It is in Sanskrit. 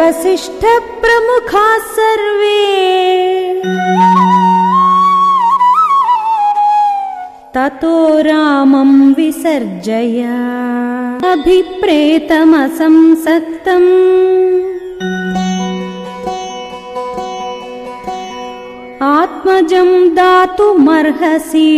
वसिष्ठप्रमुखाः सर्वे। ततो रामं विसर्जय। अभिप्रेतमसंसक्तम्। आत्मजं दातुमर्हसि।